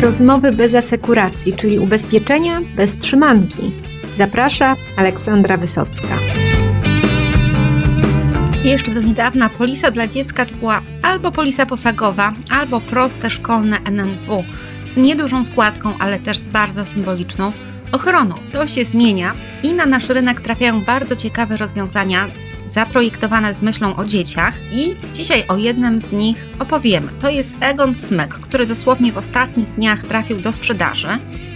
Rozmowy bez asekuracji, czyli ubezpieczenia bez trzymanki. Zaprasza Aleksandra Wysocka. Jeszcze do niedawna polisa dla dziecka to była albo polisa posagowa, albo proste szkolne NNW z niedużą składką, ale też z bardzo symboliczną ochroną. To się zmienia i na nasz rynek trafiają bardzo ciekawe rozwiązania zaprojektowane z myślą o dzieciach i dzisiaj o jednym z nich opowiemy. To jest Egon Smyk, który dosłownie w ostatnich dniach trafił do sprzedaży,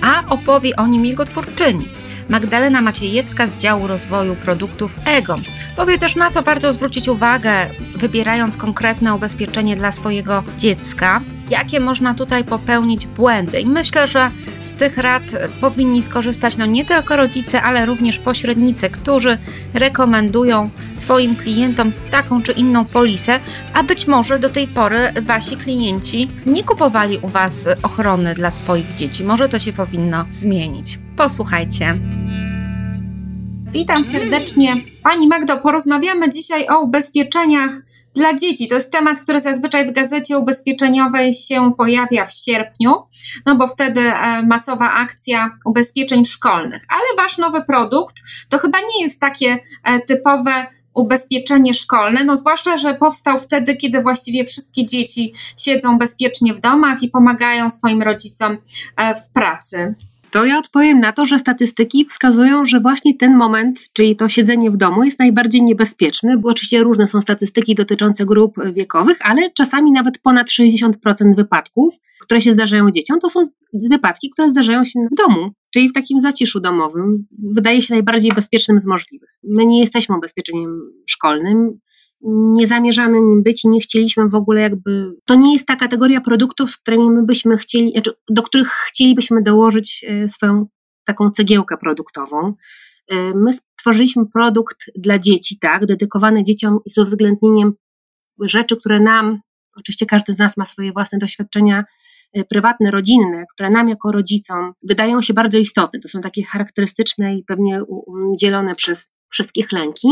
a opowie o nim jego twórczyni. Magdalena Maciejewska z działu rozwoju produktów Egon. Powie też na co warto zwrócić uwagę, wybierając konkretne ubezpieczenie dla swojego dziecka, jakie można tutaj popełnić błędy. I myślę, że z tych rad powinni skorzystać no nie tylko rodzice, ale również pośrednicy, którzy rekomendują swoim klientom taką czy inną polisę, a być może do tej pory wasi klienci nie kupowali u was ochrony dla swoich dzieci. Może to się powinno zmienić. Posłuchajcie. Witam serdecznie. Pani Magdo, porozmawiamy dzisiaj o ubezpieczeniach dla dzieci. To jest temat, który zazwyczaj w gazecie ubezpieczeniowej się pojawia w sierpniu, no bo wtedy e, masowa akcja ubezpieczeń szkolnych. Ale wasz nowy produkt to chyba nie jest takie e, typowe ubezpieczenie szkolne, no zwłaszcza, że powstał wtedy, kiedy właściwie wszystkie dzieci siedzą bezpiecznie w domach i pomagają swoim rodzicom e, w pracy. To ja odpowiem na to, że statystyki wskazują, że właśnie ten moment, czyli to siedzenie w domu, jest najbardziej niebezpieczny, bo oczywiście różne są statystyki dotyczące grup wiekowych, ale czasami nawet ponad 60% wypadków, które się zdarzają dzieciom, to są wypadki, które zdarzają się w domu, czyli w takim zaciszu domowym. Wydaje się najbardziej bezpiecznym z możliwych. My nie jesteśmy ubezpieczeniem szkolnym, nie zamierzamy nim być i nie chcieliśmy w ogóle jakby. To nie jest ta kategoria produktów, którymi my byśmy chcieli, znaczy do których chcielibyśmy dołożyć e, swoją taką cegiełkę produktową. E, my stworzyliśmy produkt dla dzieci, tak, dedykowany dzieciom i z uwzględnieniem rzeczy, które nam, oczywiście każdy z nas ma swoje własne doświadczenia e, prywatne, rodzinne, które nam jako rodzicom wydają się bardzo istotne. To są takie charakterystyczne i pewnie dzielone przez wszystkich lęki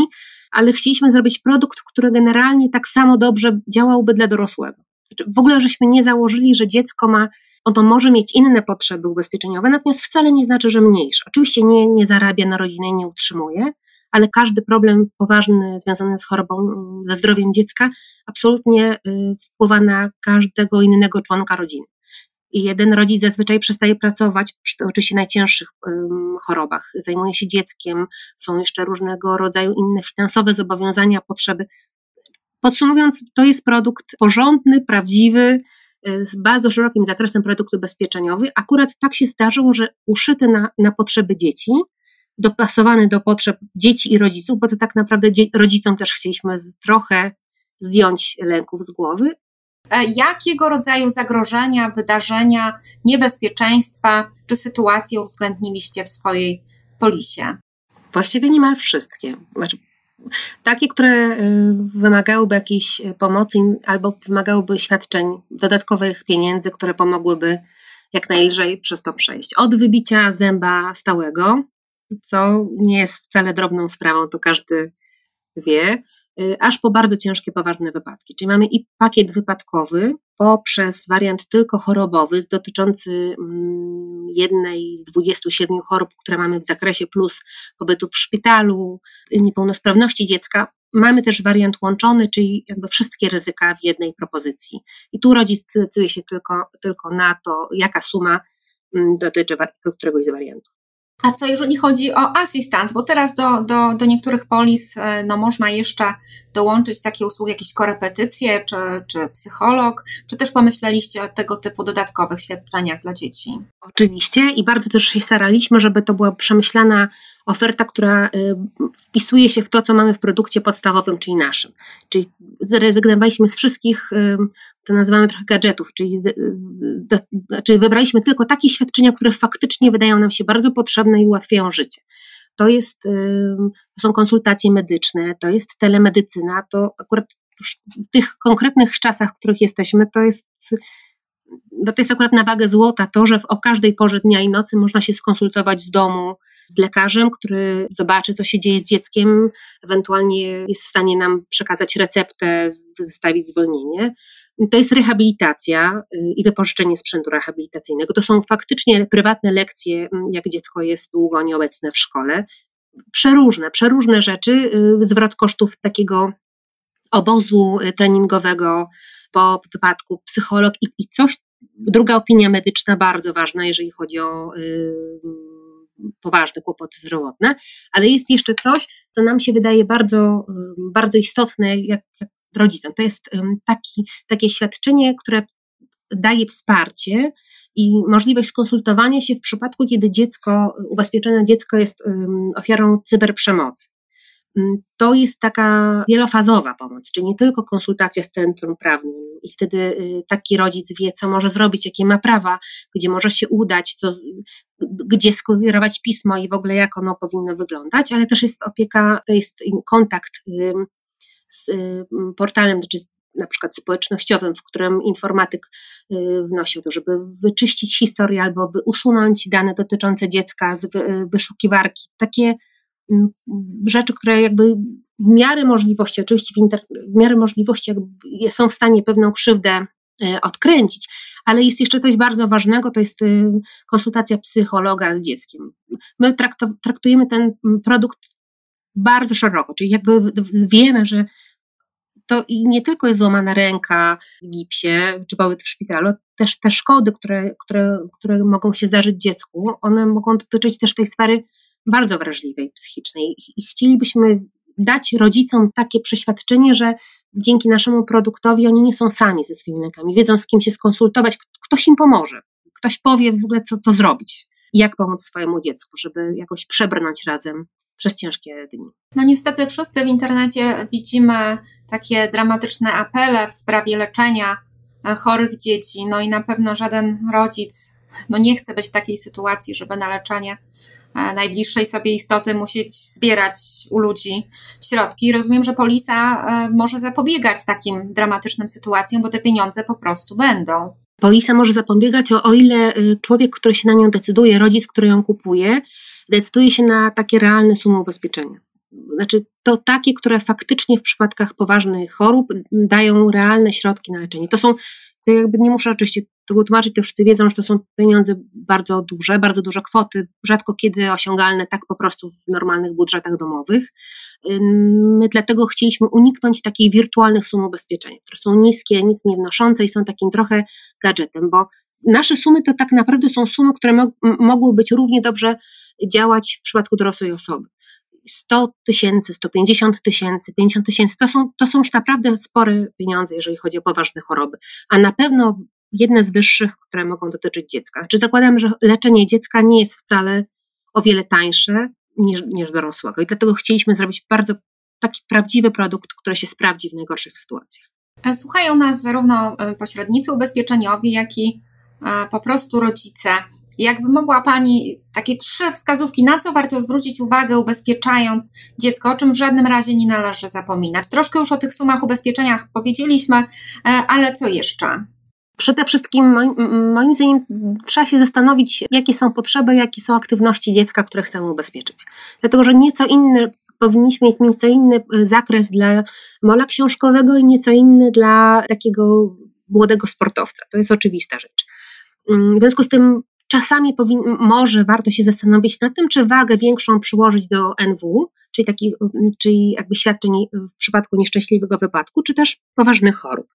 ale chcieliśmy zrobić produkt, który generalnie tak samo dobrze działałby dla dorosłego. Znaczy, w ogóle żeśmy nie założyli, że dziecko ma, ono może mieć inne potrzeby ubezpieczeniowe, natomiast wcale nie znaczy, że mniejsze. Oczywiście nie, nie zarabia na rodzinę i nie utrzymuje, ale każdy problem poważny związany z chorobą, ze zdrowiem dziecka absolutnie y, wpływa na każdego innego członka rodziny i jeden rodzic zazwyczaj przestaje pracować przy oczywiście najcięższych chorobach, zajmuje się dzieckiem, są jeszcze różnego rodzaju inne finansowe zobowiązania, potrzeby. Podsumowując, to jest produkt porządny, prawdziwy, y, z bardzo szerokim zakresem produktu ubezpieczeniowy. Akurat tak się zdarzyło, że uszyty na, na potrzeby dzieci, dopasowany do potrzeb dzieci i rodziców, bo to tak naprawdę rodzicom też chcieliśmy trochę zdjąć lęków z głowy, jakiego rodzaju zagrożenia, wydarzenia, niebezpieczeństwa czy sytuacje uwzględniliście w swojej polisie? Właściwie niemal wszystkie. Znaczy, takie, które y, wymagałyby jakiejś pomocy albo wymagałyby świadczeń, dodatkowych pieniędzy, które pomogłyby jak najlżej przez to przejść. Od wybicia zęba stałego, co nie jest wcale drobną sprawą, to każdy wie, aż po bardzo ciężkie, poważne wypadki. Czyli mamy i pakiet wypadkowy poprzez wariant tylko chorobowy, dotyczący mm, jednej z 27 chorób, które mamy w zakresie, plus pobytu w szpitalu, niepełnosprawności dziecka. Mamy też wariant łączony, czyli jakby wszystkie ryzyka w jednej propozycji. I tu rodzic decyduje się tylko, tylko na to, jaka suma mm, dotyczy któregoś z wariantów. A co jeżeli chodzi o asystans? Bo teraz do, do, do niektórych polis e, no, można jeszcze dołączyć takie usługi, jakieś korepetycje, czy, czy psycholog, czy też pomyśleliście o tego typu dodatkowych świadczeniach dla dzieci? Oczywiście i bardzo też się staraliśmy, żeby to była przemyślana oferta, która y, wpisuje się w to, co mamy w produkcie podstawowym, czyli naszym. Czyli zrezygnowaliśmy z wszystkich, y, to nazywamy trochę gadżetów, czyli, czyli wybraliśmy tylko takie świadczenia, które faktycznie wydają nam się bardzo potrzebne i ułatwiają życie. To, jest, y, to są konsultacje medyczne, to jest telemedycyna, to akurat w tych konkretnych czasach, w których jesteśmy, to jest no to jest akurat na wagę złota to, że o każdej porze dnia i nocy można się skonsultować z domu, z lekarzem, który zobaczy, co się dzieje z dzieckiem, ewentualnie jest w stanie nam przekazać receptę, wystawić zwolnienie. To jest rehabilitacja y, i wypożyczenie sprzętu rehabilitacyjnego. To są faktycznie prywatne lekcje, mm, jak dziecko jest długo nieobecne w szkole. Przeróżne, przeróżne rzeczy. Y, zwrot kosztów takiego obozu y, treningowego po wypadku, psycholog i, i coś, druga opinia medyczna bardzo ważna, jeżeli chodzi o poważne kłopoty zdrowotne, ale jest jeszcze coś, co nam się wydaje bardzo, bardzo istotne, jak, jak rodzicom. To jest taki, takie świadczenie, które daje wsparcie i możliwość skonsultowania się w przypadku, kiedy dziecko, ubezpieczone dziecko jest ofiarą cyberprzemocy. To jest taka wielofazowa pomoc, czyli nie tylko konsultacja z centrum prawnym, i wtedy y, taki rodzic wie, co może zrobić, jakie ma prawa, gdzie może się udać, co, gdzie skierować pismo i w ogóle jak ono powinno wyglądać, ale też jest opieka, to jest kontakt z y, portalem, czy na przykład społecznościowym, w którym informatyk y, wnosi o to, żeby wyczyścić historię albo usunąć dane dotyczące dziecka z wyszukiwarki. Takie mm, rzeczy, które jakby w miarę możliwości, oczywiście w, inter, w miarę możliwości są w stanie pewną krzywdę y, odkręcić, ale jest jeszcze coś bardzo ważnego, to jest konsultacja psychologa z dzieckiem. My traktujemy ten produkt bardzo szeroko, czyli jakby wiemy, że to i nie tylko jest złamana ręka w gipsie czy pobyt w szpitalu, też te szkody, które, które, które mogą się zdarzyć dziecku, one mogą dotyczyć też tej sfery bardzo wrażliwej, psychicznej i chcielibyśmy dać rodzicom takie przeświadczenie, że dzięki naszemu produktowi oni nie są sami ze swoimi lękami, wiedzą z kim się skonsultować, ktoś im pomoże, ktoś powie w ogóle co, co zrobić i jak pomóc swojemu dziecku, żeby jakoś przebrnąć razem przez ciężkie dni. No niestety wszyscy w internecie widzimy takie dramatyczne apele w sprawie leczenia e, chorych dzieci, no i na pewno żaden rodzic no nie chce być w takiej sytuacji, żeby na leczenie najbliższej sobie istoty musieć zbierać u ludzi środki. Rozumiem, że polisa e, może zapobiegać takim dramatycznym sytuacjom, bo te pieniądze po prostu będą. Polisa może zapobiegać, o, o ile y, człowiek, który się na nią decyduje, rodzic, który ją kupuje, decyduje się na takie realne sumy ubezpieczenia. Znaczy to takie, które faktycznie w przypadkach poważnych chorób dają realne środki na leczenie. To są, to jakby nie muszę oczywiście tego tłumaczyć, to wszyscy wiedzą, że to są pieniądze bardzo duże, bardzo duże kwoty, rzadko kiedy osiągalne tak po prostu w normalnych budżetach domowych. My dlatego chcieliśmy uniknąć takich wirtualnych sum ubezpieczenia, które są niskie, nic nie wnoszące i są takim trochę gadżetem, bo nasze sumy to tak naprawdę są sumy, które mo mogły być równie dobrze działać w przypadku dorosłej osoby. 100 tysięcy, 150 tysięcy, 50 tysięcy to są, to są już naprawdę spore pieniądze, jeżeli chodzi o poważne choroby, a na pewno jedne z wyższych, które mogą dotyczyć dziecka. Czy znaczy, zakładamy, że leczenie dziecka nie jest wcale o wiele tańsze niż, niż dorosłego i dlatego chcieliśmy zrobić bardzo taki prawdziwy produkt, który się sprawdzi w najgorszych sytuacjach. Słuchają nas zarówno e, pośrednicy ubezpieczeniowi, jak i e, po prostu rodzice. Jakby mogła Pani takie trzy wskazówki, na co warto zwrócić uwagę, ubezpieczając dziecko, o czym w żadnym razie nie należy zapominać. Troszkę już o tych sumach ubezpieczeniach powiedzieliśmy, e, ale co jeszcze? Przede wszystkim, moim, zdaniem, trzeba się zastanowić, jakie są potrzeby, jakie są aktywności dziecka, które chcemy ubezpieczyć. Dlatego, że nieco inny, powinniśmy mieć nieco inny e, zakres dla mola książkowego i nieco inny dla takiego młodego sportowca. To jest oczywista rzecz. Mm, w związku z tym czasami powin, może warto się zastanowić nad tym, czy wagę większą przyłożyć do NW, czyli, taki, czyli jakby świadczeń w przypadku nieszczęśliwego wypadku, czy też poważnych chorób.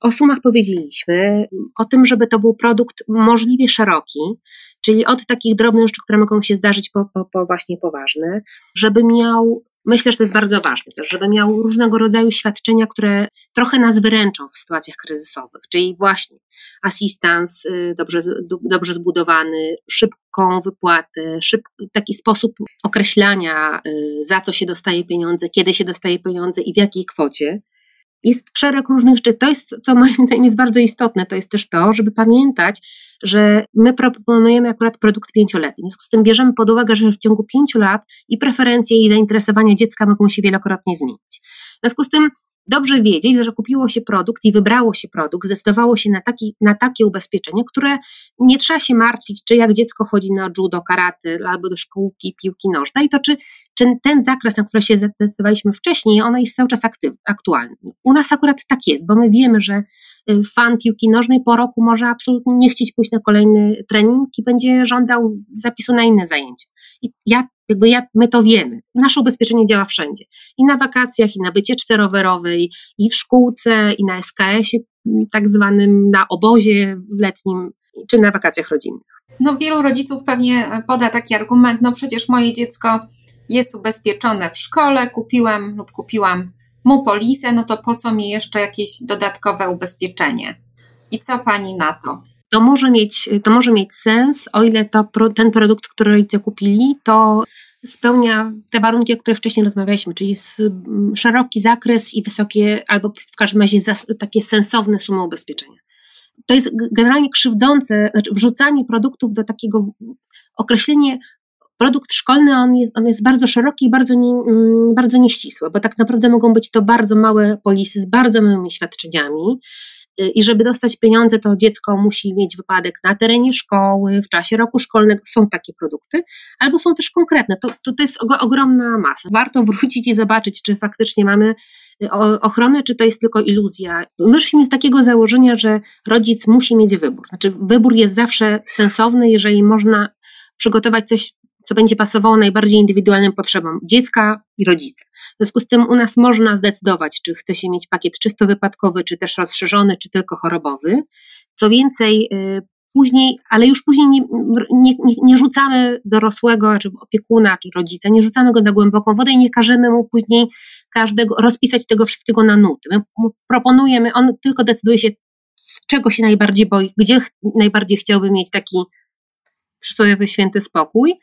O sumach powiedzieliśmy, o tym, żeby to był produkt możliwie szeroki, czyli od takich drobnych rzeczy, które mogą się zdarzyć po, po, po właśnie poważne, żeby miał Myślę, że to jest bardzo ważne też, żeby miał różnego rodzaju świadczenia, które trochę nas wyręczą w sytuacjach kryzysowych, czyli właśnie asystans y, dobrze, dobrze zbudowany, szybką wypłatę, taki sposób określania, y, za co się dostaje pieniądze, kiedy się dostaje pieniądze i w jakiej kwocie. Jest szereg różnych rzeczy. To jest, co moim zdaniem jest bardzo istotne, to jest też to, żeby pamiętać, że my proponujemy akurat produkt pięcioletni. W związku z tym bierzemy pod uwagę, że w ciągu pięciu lat i preferencje i zainteresowania dziecka mogą się wielokrotnie zmienić. W związku z tym dobrze wiedzieć, że kupiło się produkt i wybrało się produkt, zdecydowało się na, taki, na takie ubezpieczenie, które nie trzeba się martwić, czy jak dziecko chodzi na judo, karaty albo do szkółki, piłki nożnej, to czy, czy ten zakres, na który się zdecydowaliśmy wcześniej, on jest cały czas aktyw, aktualny. U nas akurat tak jest, bo my wiemy, że y, fan piłki nożnej po roku może absolutnie nie chcieć pójść na kolejny trening i będzie żądał zapisu na inne zajęcie. I ja, jakby ja, my to wiemy. Nasze ubezpieczenie działa wszędzie. I na wakacjach, i na wycieczce rowerowej, i w szkółce, i na SKS-ie, tak zwanym, na obozie letnim, czy na wakacjach rodzinnych. No wielu rodziców pewnie poda taki argument, no przecież moje dziecko jest ubezpieczone w szkole, kupiłem lub kupiłam mu polisę, no to po co mi jeszcze jakieś dodatkowe ubezpieczenie? I co pani na to? to może mieć, to może mieć sens, o ile to, ten produkt, który rodzice kupili, to spełnia te warunki, o których wcześniej rozmawialiśmy, czyli szeroki zakres i wysokie, albo w każdym razie takie sensowne sumy ubezpieczenia. To jest generalnie krzywdzące, znaczy wrzucanie produktów do takiego określenie produkt szkolny, on jest, on jest bardzo szeroki i bardzo, nie, mm, bardzo nieścisły, bo tak naprawdę mogą być to bardzo małe polisy z bardzo małymi świadczeniami, Y, i żeby dostać pieniądze, to dziecko musi mieć wypadek na terenie szkoły, w czasie roku szkolnego. Są takie produkty, albo są też konkretne. To, to, to jest ogromna masa. Warto wrócić i zobaczyć, czy faktycznie mamy y, ochronę, czy to jest tylko iluzja. Wyszliśmy z takiego założenia, że rodzic musi mieć wybór. Znaczy, wybór jest zawsze sensowny, jeżeli można przygotować coś co będzie pasowało najbardziej indywidualnym potrzebom dziecka i rodzica. W związku z tym u nas można zdecydować, czy chce się mieć pakiet czysto wypadkowy, czy też rozszerzony, czy tylko chorobowy. Co więcej, y, później, ale już później nie, nie, nie, rzucamy dorosłego, czy opiekuna, czy rodzica, nie rzucamy go na głęboką wodę i nie każemy mu później każdego rozpisać tego wszystkiego na nuty. My proponujemy, on tylko decyduje się, czego się najbardziej boi, gdzie najbardziej chciałby mieć taki przysłowiowy święty spokój,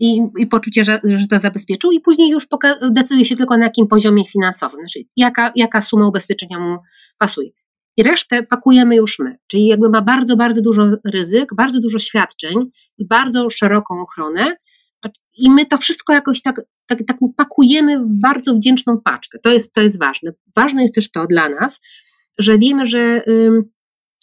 i, i poczucie, że, że to zabezpieczył, i później już decyduje się tylko na jakim poziomie finansowym, znaczy jaka, jaka suma ubezpieczenia mu pasuje. I resztę pakujemy już my, czyli jakby ma bardzo, bardzo dużo ryzyk, bardzo dużo świadczeń i bardzo szeroką ochronę, i my to wszystko jakoś tak, tak, tak pakujemy w bardzo wdzięczną paczkę. To jest, to jest ważne. Ważne jest też to dla nas, że wiemy, że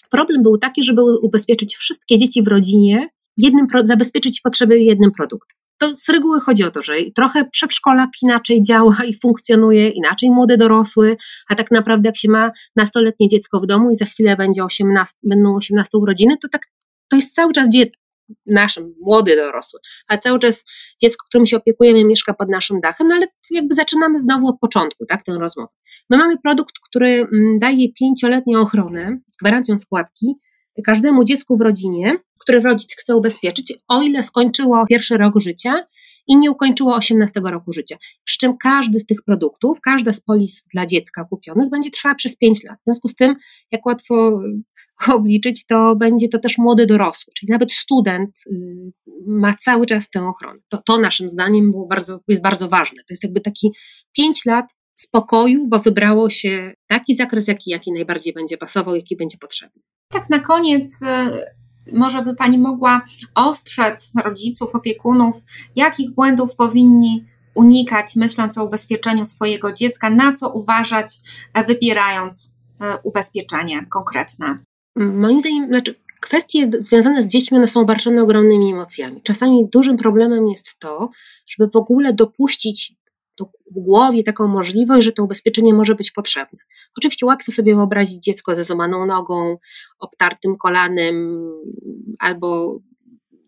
problem był taki, żeby ubezpieczyć wszystkie dzieci w rodzinie jednym, zabezpieczyć potrzeby jednym produktem. To z reguły chodzi o to, że trochę przedszkolak inaczej działa i funkcjonuje, inaczej młody dorosły, a tak naprawdę jak się ma nastoletnie dziecko w domu i za chwilę będzie 18, będą 18 urodziny, to tak to jest cały czas dziecko, naszym, młody dorosły, a cały czas dziecko, którym się opiekujemy, mieszka pod naszym dachem, no ale jakby zaczynamy znowu od początku, tak, tę rozmowę. My mamy produkt, który mm, daje pięcioletnią ochronę z gwarancją składki każdemu dziecku w rodzinie, który rodzic chce ubezpieczyć, o ile skończyło pierwszy rok życia i nie ukończyło 18 roku życia. Przy czym każdy z tych produktów, każda z polis dla dziecka kupionych będzie trwała przez 5 lat. W związku z tym, jak łatwo obliczyć, to będzie to też młody dorosły, czyli nawet student y, ma cały czas tę ochronę. To, to naszym zdaniem było bardzo, jest bardzo ważne. To jest jakby taki 5 lat spokoju, bo wybrało się taki zakres, jaki, jaki najbardziej będzie pasował, jaki będzie potrzebny. Tak na koniec y, może by Pani mogła ostrzec rodziców, opiekunów, jakich błędów powinni unikać, myśląc o ubezpieczeniu swojego dziecka, na co uważać, e, wybierając e, ubezpieczenie konkretne? Moim zdaniem, znaczy kwestie związane z dziećmi one są obarczone ogromnymi emocjami. Czasami dużym problemem jest to, żeby w ogóle dopuścić w głowie taką możliwość, że to ubezpieczenie może być potrzebne. Oczywiście łatwo sobie wyobrazić dziecko ze złamaną nogą, obtartym kolanem albo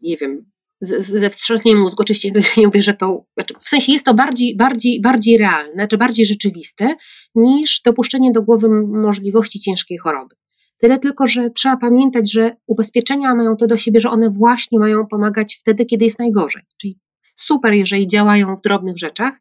nie wiem, ze wstrząsnieniem mózgu. Oczywiście nie mówię, że to, znaczy w sensie jest to bardziej, bardziej, bardziej realne, czy bardziej rzeczywiste niż dopuszczenie do głowy możliwości ciężkiej choroby. Tyle tylko, że trzeba pamiętać, że ubezpieczenia mają to do siebie, że one właśnie mają pomagać wtedy, kiedy jest najgorzej. Czyli super, jeżeli działają w drobnych rzeczach,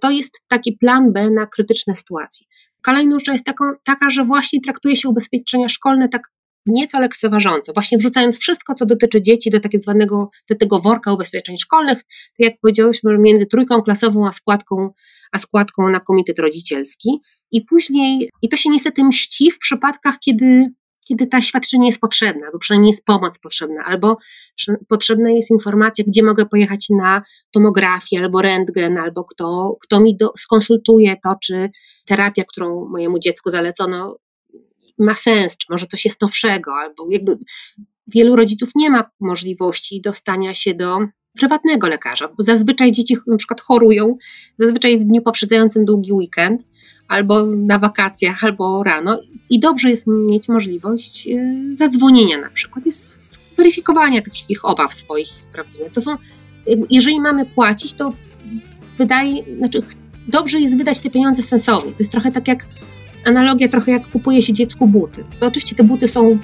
to jest taki plan B na krytyczne sytuacje. Kolejną rzeczą jest taką, taka, że właśnie traktuje się ubezpieczenia szkolne tak nieco lekceważąco, właśnie wrzucając wszystko, co dotyczy dzieci do tak zwanego, do tego worka ubezpieczeń szkolnych, tak jak powiedziałyśmy, między trójką klasową a składką, a składką na komitet rodzicielski i później, i to się niestety mści w przypadkach, kiedy kiedy ta świadczenie jest potrzebna, albo przynajmniej jest pomoc potrzebna, albo potrzebna jest informacja, gdzie mogę pojechać na tomografię, albo rentgen, albo kto, kto mi do, skonsultuje to, czy terapia, którą mojemu dziecku zalecono, ma sens, czy może coś jest nowszego, albo jakby wielu rodziców nie ma możliwości dostania się do prywatnego lekarza, bo zazwyczaj dzieci na przykład chorują, zazwyczaj w dniu poprzedzającym długi weekend, albo na wakacjach, albo rano i dobrze jest mieć możliwość y, zadzwonienia na przykład i zweryfikowania tych wszystkich obaw swoich i sprawdzenia. To są, jeżeli mamy płacić, to wydaje, znaczy dobrze jest wydać te pieniądze sensownie. To jest trochę tak jak analogia, trochę jak kupuje się dziecku buty. To oczywiście te buty są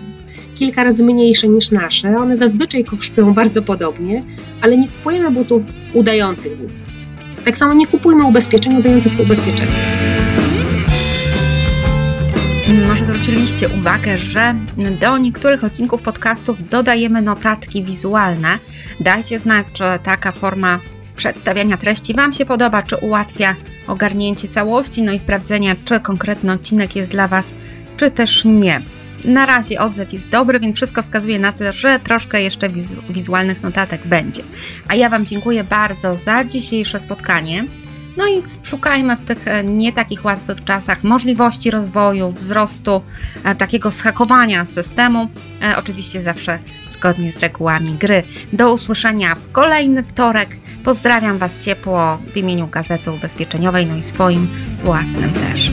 kilka razy mniejsze niż nasze, one zazwyczaj kosztują bardzo podobnie, ale nie kupujemy butów udających buty. Tak samo nie kupujmy ubezpieczeń udających ubezpieczenia. Może zwróciliście uwagę, że do niektórych odcinków podcastów dodajemy notatki wizualne. Dajcie znać, czy taka forma przedstawiania treści Wam się podoba, czy ułatwia ogarnięcie całości, no i sprawdzenia, czy konkretny odcinek jest dla Was, czy też nie. Na razie odzew jest dobry, więc wszystko wskazuje na to, że troszkę jeszcze wizu wizualnych notatek będzie. A ja Wam dziękuję bardzo za dzisiejsze spotkanie. No i szukajmy w tych e, nie takich łatwych czasach możliwości rozwoju, wzrostu, e, takiego schakowania systemu. E, oczywiście zawsze zgodnie z regułami gry. Do usłyszenia w kolejny wtorek. Pozdrawiam Was ciepło w imieniu Gazety Ubezpieczeniowej, no i swoim własnym też.